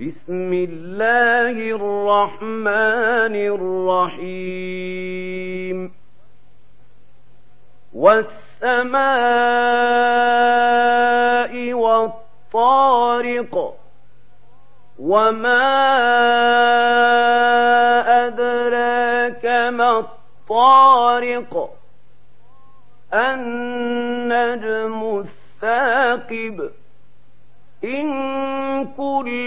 بسم الله الرحمن الرحيم. والسماء والطارق وما أدراك ما الطارق. النجم الثاقب إن كل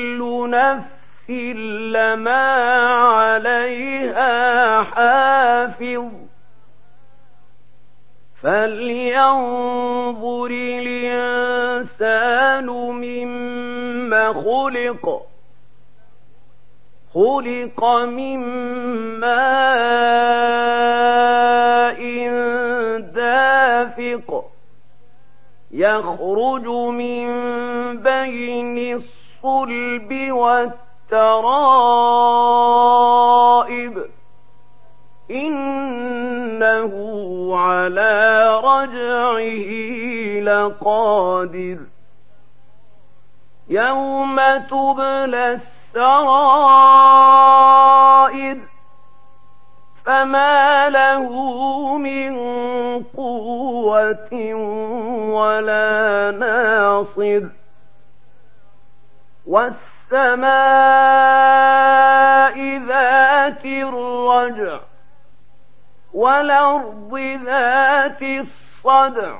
نفس لما عليها حافظ. فلينظر الإنسان مما خلق خلق من ماء دافق يخرج من بين الصلب والترائب إنه على رجعه لقادر. يوم تبلى السرائر فما له من قوة ولا ناصر. والسماء ذات الرجع والأرض ذات الصدع.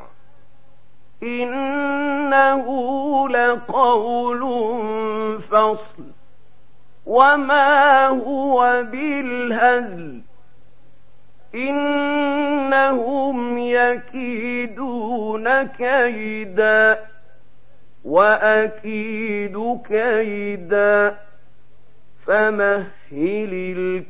إنه لقول فصل. وما هو بالهزل. إنهم يكيدون كيدا. وأكيد كيدا فمهل الكافرين